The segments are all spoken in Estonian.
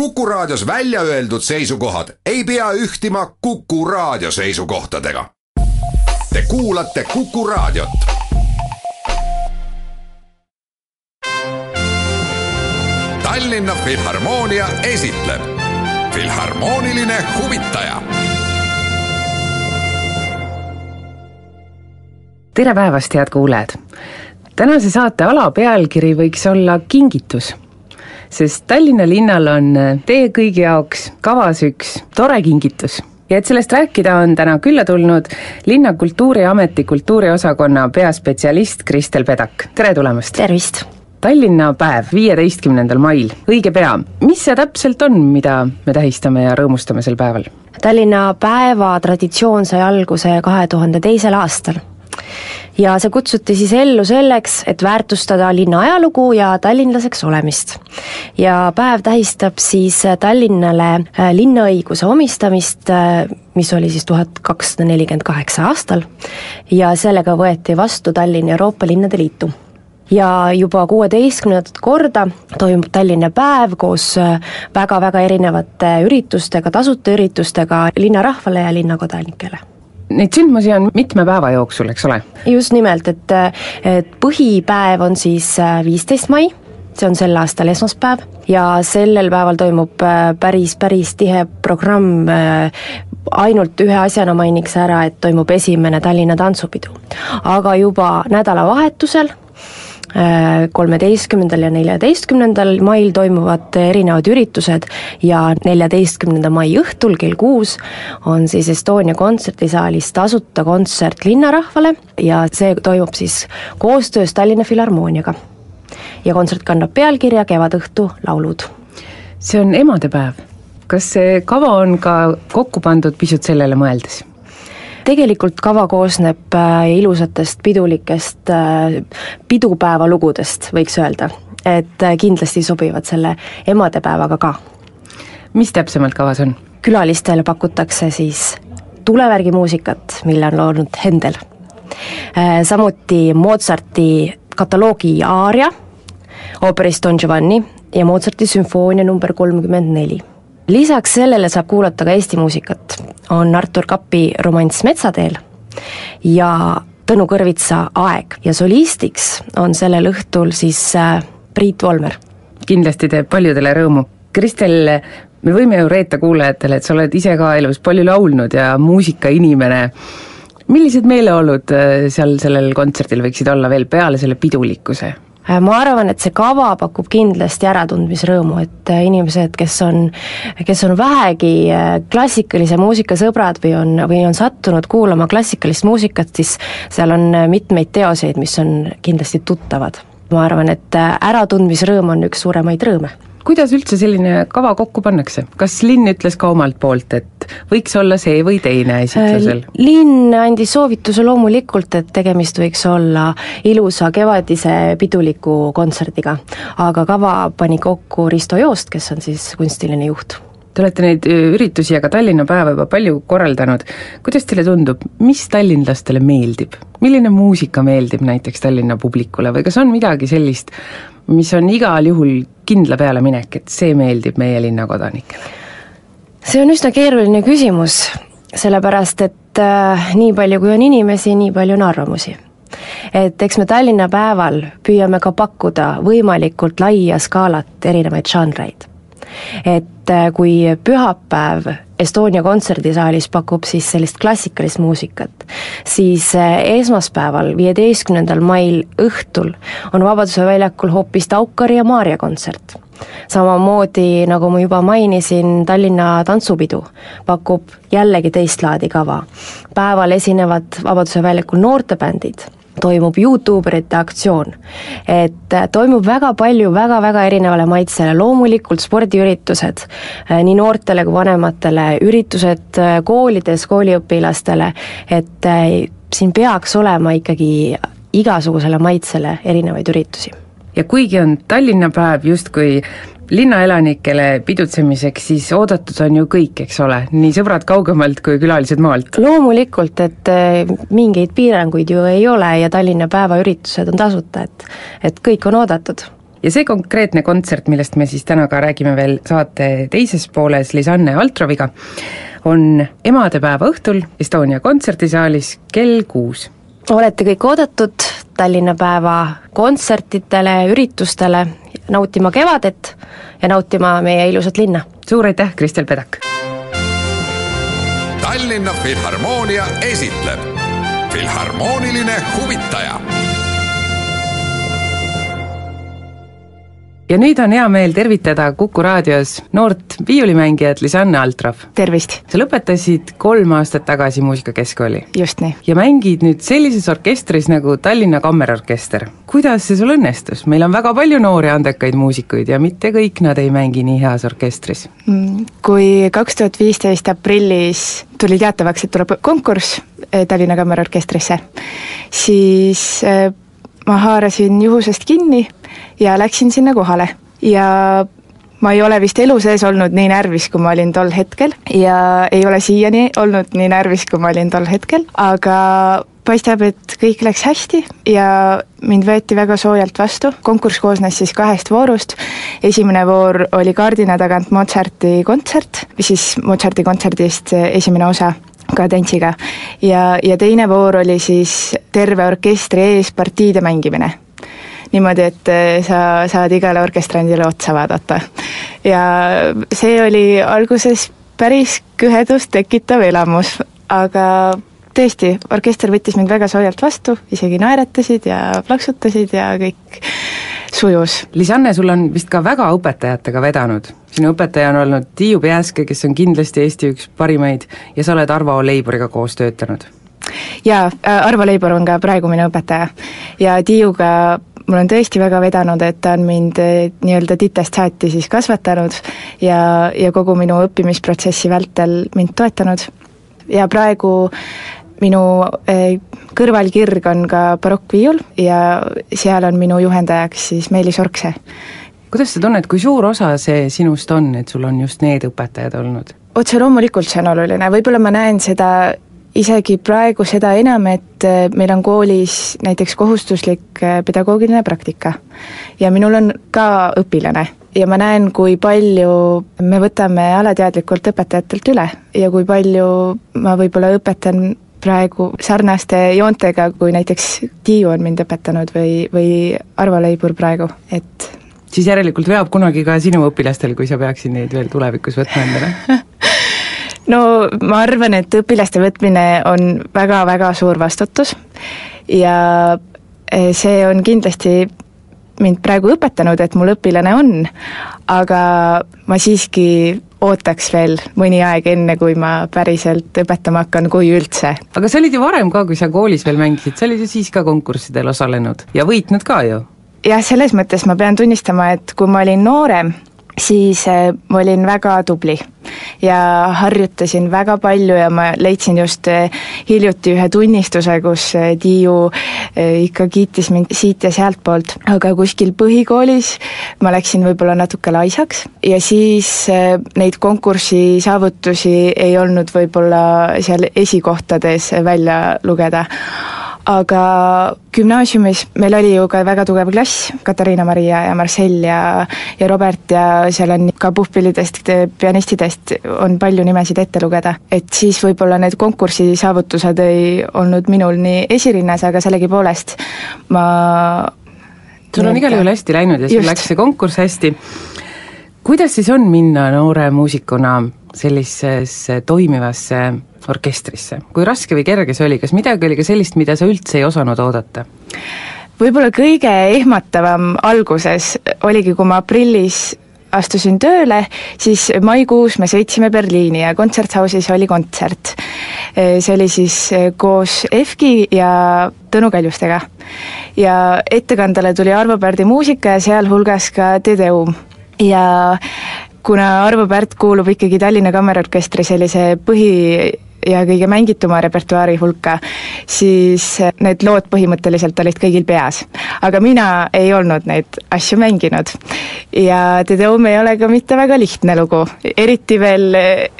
Kuku Raadios välja öeldud seisukohad ei pea ühtima Kuku Raadio seisukohtadega. Te kuulate Kuku Raadiot. Tallinna Filharmoonia esitleb Filharmooniline huvitaja tere päevast, head kuulajad! tänase saate alapealkiri võiks olla kingitus, sest Tallinna linnal on teie kõigi jaoks kavas üks tore kingitus ja et sellest rääkida, on täna külla tulnud linna Kultuuriameti kultuuriosakonna peaspetsialist Kristel Pedak, tere tulemast! tervist! Tallinna päev, viieteistkümnendal mail, õige pea. mis see täpselt on, mida me tähistame ja rõõmustame sel päeval? Tallinna päeva traditsioon sai alguse kahe tuhande teisel aastal ja see kutsuti siis ellu selleks, et väärtustada linna ajalugu ja tallinlaseks olemist. ja päev tähistab siis Tallinnale äh, linnaõiguse omistamist, äh, mis oli siis tuhat kakssada nelikümmend kaheksa aastal, ja sellega võeti vastu Tallinn Euroopa Linnade Liitu. Ja juba kuueteistkümnendat korda toimub Tallinna päev koos väga-väga äh, erinevate üritustega, tasuta üritustega linnarahvale ja linnakodanikele Neid sündmusi on mitme päeva jooksul, eks ole? just nimelt, et, et põhipäev on siis äh, viisteist mai, see on sel aastal esmaspäev ja sellel päeval toimub äh, päris, päris tihe programm, äh, ainult ühe asjana mainiks ära, et toimub esimene Tallinna tantsupidu. aga juba nädalavahetusel kolmeteistkümnendal ja neljateistkümnendal mail toimuvad erinevad üritused ja neljateistkümnenda mai õhtul kell kuus on siis Estonia kontserdisaalis tasuta kontsert linnarahvale ja see toimub siis koostöös Tallinna Filharmooniaga. ja kontsert kannab pealkirja Kevadõhtu laulud. see on emadepäev, kas see kava on ka kokku pandud pisut sellele mõeldes? Tegelikult kava koosneb äh, ilusatest pidulikest äh, pidupäevalugudest, võiks öelda. et äh, kindlasti sobivad selle emadepäevaga ka. mis täpsemalt kavas on? külalistele pakutakse siis tulevärgimuusikat, mille on loonud Händel. Samuti Mozarti kataloogi aaria ooperist Don Giovanni ja Mozarti sümfoonia number kolmkümmend neli lisaks sellele saab kuulata ka Eesti muusikat, on Artur Kapi romanss Metsateel ja Tõnu Kõrvitsa Aeg ja solistiks on sellel õhtul siis äh, Priit Volmer. kindlasti teeb paljudele rõõmu. Kristel, me võime ju reeta kuulajatele, et sa oled ise ka elus palju laulnud ja muusikainimene, millised meeleolud äh, seal sellel kontserdil võiksid olla veel peale selle pidulikkuse? Äh, ma arvan, et see kava pakub kindlasti äratundmisrõõmu, et äh, inimesed, kes on, kes on vähegi äh, klassikalise muusika sõbrad või on, või on sattunud kuulama klassikalist muusikat, siis seal on mitmeid teoseid, mis on kindlasti tuttavad. ma arvan, et äratundmisrõõm on üks suuremaid rõõme kuidas üldse selline kava kokku pannakse, kas linn ütles ka omalt poolt, et võiks olla see või teine esitlusel? Äh, linn andis soovituse loomulikult, et tegemist võiks olla ilusa kevadise piduliku kontserdiga, aga kava pani kokku Risto Joost, kes on siis kunstiline juht Te olete neid üritusi ja ka Tallinna päeva juba palju korraldanud, kuidas teile tundub, mis tallinlastele meeldib? milline muusika meeldib näiteks Tallinna publikule või kas on midagi sellist, mis on igal juhul kindla peale minek, et see meeldib meie linna kodanikele? see on üsna keeruline küsimus, sellepärast et äh, nii palju, kui on inimesi, nii palju on arvamusi et eks me Tallinna päeval püüame ka pakkuda võimalikult laia skaalat erinevaid žanreid. Et äh, kui pühapäev Estonia kontserdisaalis pakub siis sellist klassikalist muusikat, siis eh, esmaspäeval, viieteistkümnendal mail õhtul on Vabaduse väljakul hoopis Taukari ja Maarja kontsert. samamoodi, nagu ma juba mainisin, Tallinna tantsupidu pakub jällegi teist laadi kava. päeval esinevad Vabaduse väljakul noortebändid toimub Youtuberite aktsioon. et äh, toimub väga palju väga-väga erinevale maitsele, loomulikult spordiüritused äh, nii noortele kui vanematele, üritused äh, koolides kooliõpilastele, et siin peaks olema ikkagi igasugusele maitsele erinevaid üritusi ja kuigi on Tallinna päev justkui linnaelanikele pidutsemiseks, siis oodatud on ju kõik, eks ole, nii sõbrad kaugemalt kui külalised maalt? loomulikult, et eh, mingeid piiranguid ju ei ole ja Tallinna päeva üritused on tasuta, et et kõik on oodatud ja see konkreetne kontsert, millest me siis täna ka räägime veel saate teises pooles Lisanne Altroviga, on emadepäeva õhtul Estonia kontserdisaalis kell kuus. olete kõik oodatud Tallinna päeva kontsertidele, üritustele, nautima kevadet ja nautima meie ilusat linna. suur aitäh, Kristel Pedak! Tallinna Filharmoonia esitleb Filharmooniline huvitaja ja nüüd on hea meel tervitada Kuku raadios noort viiulimängijat Lisanne Altrov. tervist! sa lõpetasid kolm aastat tagasi Muusikakeskkooli. just nii. ja mängid nüüd sellises orkestris nagu Tallinna Kammerorkester. kuidas see sul õnnestus, meil on väga palju noori andekaid muusikuid ja mitte kõik nad ei mängi nii heas orkestris. Mm, kui kaks tuhat viisteist aprillis tuli teatavaks, et tuleb konkurss eh, Tallinna Kammerorkestrisse, siis eh, ma haarasin juhusest kinni ja läksin sinna kohale ja ma ei ole vist elu sees olnud nii närvis, kui ma olin tol hetkel ja ei ole siiani olnud nii närvis, kui ma olin tol hetkel, aga paistab, et kõik läks hästi ja mind võeti väga soojalt vastu, konkurss koosnes siis kahest voorust, esimene voor oli kaardina tagant Mozarti kontsert, siis Mozarti kontserdist esimene osa kadentsiga. ja, ja teine voor oli siis terve orkestri ees partiide mängimine. Niimoodi, et eh, sa saad igale orkestrandile otsa vaadata. ja see oli alguses päris kõhedust tekitav elamus, aga tõesti, orkester võttis mind väga soojalt vastu, isegi naeratasid ja plaksutasid ja kõik sujus. Lisanne, sul on vist ka väga õpetajatega vedanud. sinu õpetaja on olnud Tiiu Peaske, kes on kindlasti Eesti üks parimaid, ja sa oled Arvo Leiburiga koos töötanud. jaa, Arvo Leibur on ka praegu minu õpetaja. ja Tiiuga mul on tõesti väga vedanud, et ta on mind äh, nii-öelda titest saati siis kasvatanud ja, ja kogu minu õppimisprotsessi vältel mind toetanud ja praegu minu eh, kõrvalkirg on ka barokkviiul ja seal on minu juhendajaks siis Meelis Orkse. kuidas sa tunned, kui suur osa see sinust on, et sul on just need õpetajad olnud? otse loomulikult see on oluline, võib-olla ma näen seda isegi praegu seda enam, et eh, meil on koolis näiteks kohustuslik eh, pedagoogiline praktika. ja minul on ka õpilane. Ja ma näen, kui palju me võtame alateadlikult õpetajatelt üle. Ja kui palju ma võib-olla õpetan praegu sarnaste joontega, kui näiteks Tiiu on mind õpetanud või, või Arvo Leibur praegu, et siis järelikult veab kunagi ka sinu õpilastel, kui sa peaksid neid veel tulevikus võtma endale no ma arvan, et õpilaste võtmine on väga-väga suur vastutus ja eh, see on kindlasti mind praegu õpetanud, et mul õpilane on, aga ma siiski ootaks veel mõni aeg, enne kui ma päriselt õpetama hakkan, kui üldse. aga sa olid ju varem ka, kui sa koolis veel mängisid, sa olid ju siis ka konkurssidel osalenud ja võitnud ka ju? jah, selles mõttes ma pean tunnistama, et kui ma olin noorem, siis eh, ma olin väga tubli ja harjutasin väga palju ja ma leidsin just eh, hiljuti ühe tunnistuse, kus eh, Tiiu ikka kiitis mind siit ja sealtpoolt, aga kuskil põhikoolis ma läksin võib-olla natuke laisaks ja siis neid konkursi saavutusi ei olnud võib-olla seal esikohtades välja lugeda aga gümnaasiumis meil oli ju ka väga tugev klass, Katariina Maria ja Marcel ja ja Robert ja seal on ka puhkpillidest, pianistidest on palju nimesid ette lugeda. et siis võib-olla need konkursi saavutused ei olnud minul nii esirinnas, aga sellegipoolest ma sul on igal juhul hästi läinud ja sul läks see konkurss hästi. kuidas siis on minna noore muusikuna sellisesse toimivasse orkestrisse, kui raske või kerge see oli, kas midagi oli ka sellist, mida sa üldse ei osanud oodata? võib-olla kõige ehmatavam alguses oligi, kui ma aprillis astusin tööle, siis maikuus me sõitsime Berliini ja Kontserthausis oli kontsert. see oli siis koos EFKi ja Tõnu Kaljustega. ja ettekandele tuli Arvo Pärdi muusika ja sealhulgas ka Tedeum ja kuna Arvo Pärt kuulub ikkagi Tallinna Kammerorkestri sellise põhi ja kõige mängituma repertuaari hulka, siis need lood põhimõtteliselt olid kõigil peas. aga mina ei olnud neid asju mänginud. ja Te Deum ei ole ka mitte väga lihtne lugu, eriti veel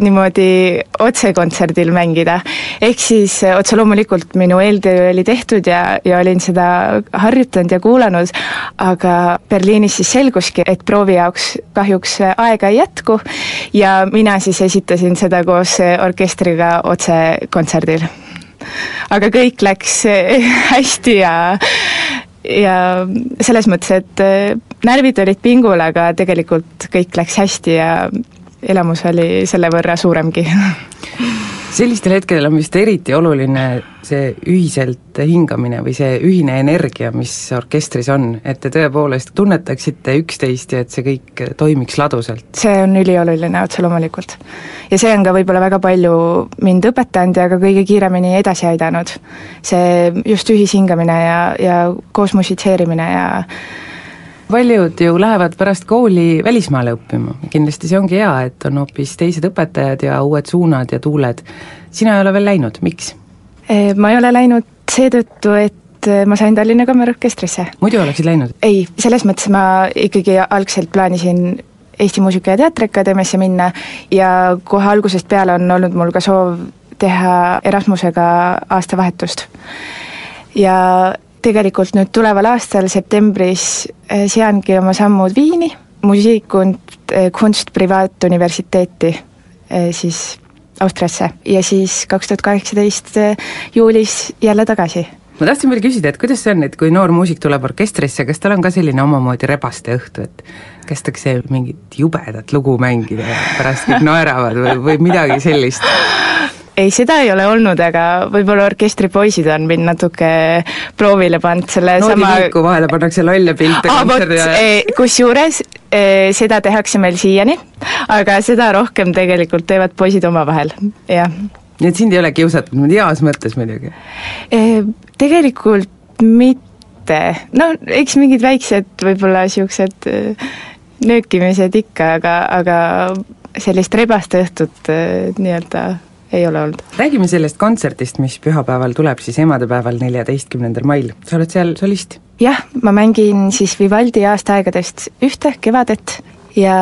niimoodi otsekontserdil mängida. ehk siis otse loomulikult minu eeltöö oli tehtud ja, ja olin seda harjutanud ja kuulanud, aga Berliinis siis selguski, et proovi jaoks kahjuks aega ei jätku ja mina siis esitasin seda koos orkestriga otsekontserdil. aga kõik läks hästi ja ja selles mõttes, et äh, närvid olid pingul, aga tegelikult kõik läks hästi ja elamus oli selle võrra suuremgi sellistel hetkedel on vist eriti oluline see ühiselt hingamine või see ühine energia, mis orkestris on, et te tõepoolest tunnetaksite üksteist ja et see kõik toimiks ladusalt. see on ülioluline otse loomulikult. ja see on ka võib-olla väga palju mind õpetanud ja ka kõige kiiremini edasi aidanud. see just ühishingamine ja, ja koos musitseerimine ja paljud ju lähevad pärast kooli välismaale õppima, kindlasti see ongi hea, et on hoopis teised õpetajad ja uued suunad ja tuuled. sina ei ole veel läinud, miks? Eh, ma ei ole läinud seetõttu, et eh, ma sain Tallinna Kammerorkestrisse. muidu oleksid läinud? ei, selles mõttes ma ikkagi algselt plaanisin Eesti Muusika- ja Teatriakadeemiasse minna ja kohe algusest peale on olnud mul ka soov teha Erasmusega aastavahetust. ja tegelikult nüüd tuleval aastal septembris eh, seangi oma sammud Viini, Musik und eh, Kunst Privaatuniversiteeti eh, siis Austriasse ja siis kaks tuhat kaheksateist juulis jälle tagasi ma tahtsin veel küsida, et kuidas see on, et kui noor muusik tuleb orkestrisse, kas tal on ka selline omamoodi rebaste õhtu, et kästakse mingit jubedat lugu mängida ja pärast kõik naeravad või, või midagi sellist? ei, seda ei ole olnud, aga võib-olla orkestripoisid on mind natuke proovile pannud selle Noodi sama liiku vahele pannakse lolle pilte vot, kontserdi ajal. kusjuures eh, seda tehakse meil siiani, aga seda rohkem tegelikult teevad poisid omavahel, jah. nii et sind ei ole kiusatud, heas mõttes muidugi? Eh, Tegelikult mitte, no eks mingid väiksed võib-olla niisugused nöökimised ikka, aga, aga sellist rebaste õhtut nii-öelda ei ole olnud. räägime sellest kontserdist, mis pühapäeval tuleb siis emadepäeval, neljateistkümnendal mail, sa oled seal solist? jah, ma mängin siis Vivaldi aastaaegadest ühte, Kevadet, ja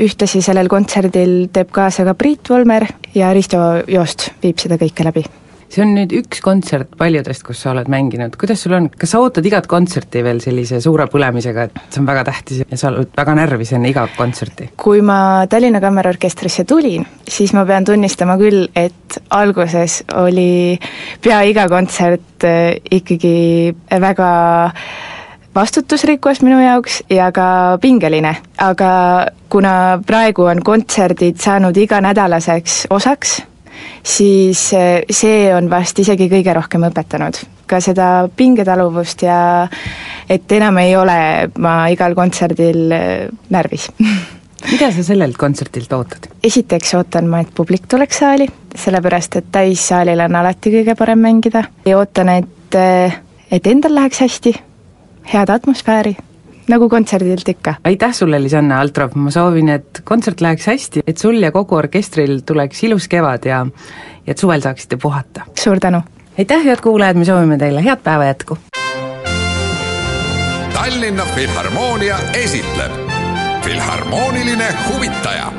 ühtlasi sellel kontserdil teeb kaasa ka Priit Volmer ja Risto Joost viib seda kõike läbi see on nüüd üks kontsert paljudest, kus sa oled mänginud, kuidas sul on, kas sa ootad igat kontserti veel sellise suure põlemisega, et see on väga tähtis ja sa oled väga närvis enne iga kontserti? kui ma Tallinna Kammerorkestrisse tulin, siis ma pean tunnistama küll, et alguses oli pea iga kontsert äh, ikkagi väga vastutusrikkus minu jaoks ja ka pingeline, aga kuna praegu on kontserdid saanud iganädalaseks osaks, siis eh, see on vast isegi kõige rohkem õpetanud. ka seda pingetaluvust ja et enam ei ole ma igal kontserdil eh, närvis mida sa sellelt kontsertilt ootad? esiteks ootan ma, et publik tuleks saali, sellepärast et täissaalil on alati kõige parem mängida ja ootan, et, eh, et endal läheks hästi, head atmosfääri nagu kontserdilt ikka. aitäh sulle, Lisanna Altrov, ma soovin, et kontsert läheks hästi, et sul ja kogu orkestril tuleks ilus kevad ja ja et suvel saaksite puhata. suur tänu! aitäh, head kuulajad, me soovime teile head päeva jätku! Tallinna Filharmoonia esitleb Filharmooniline huvitaja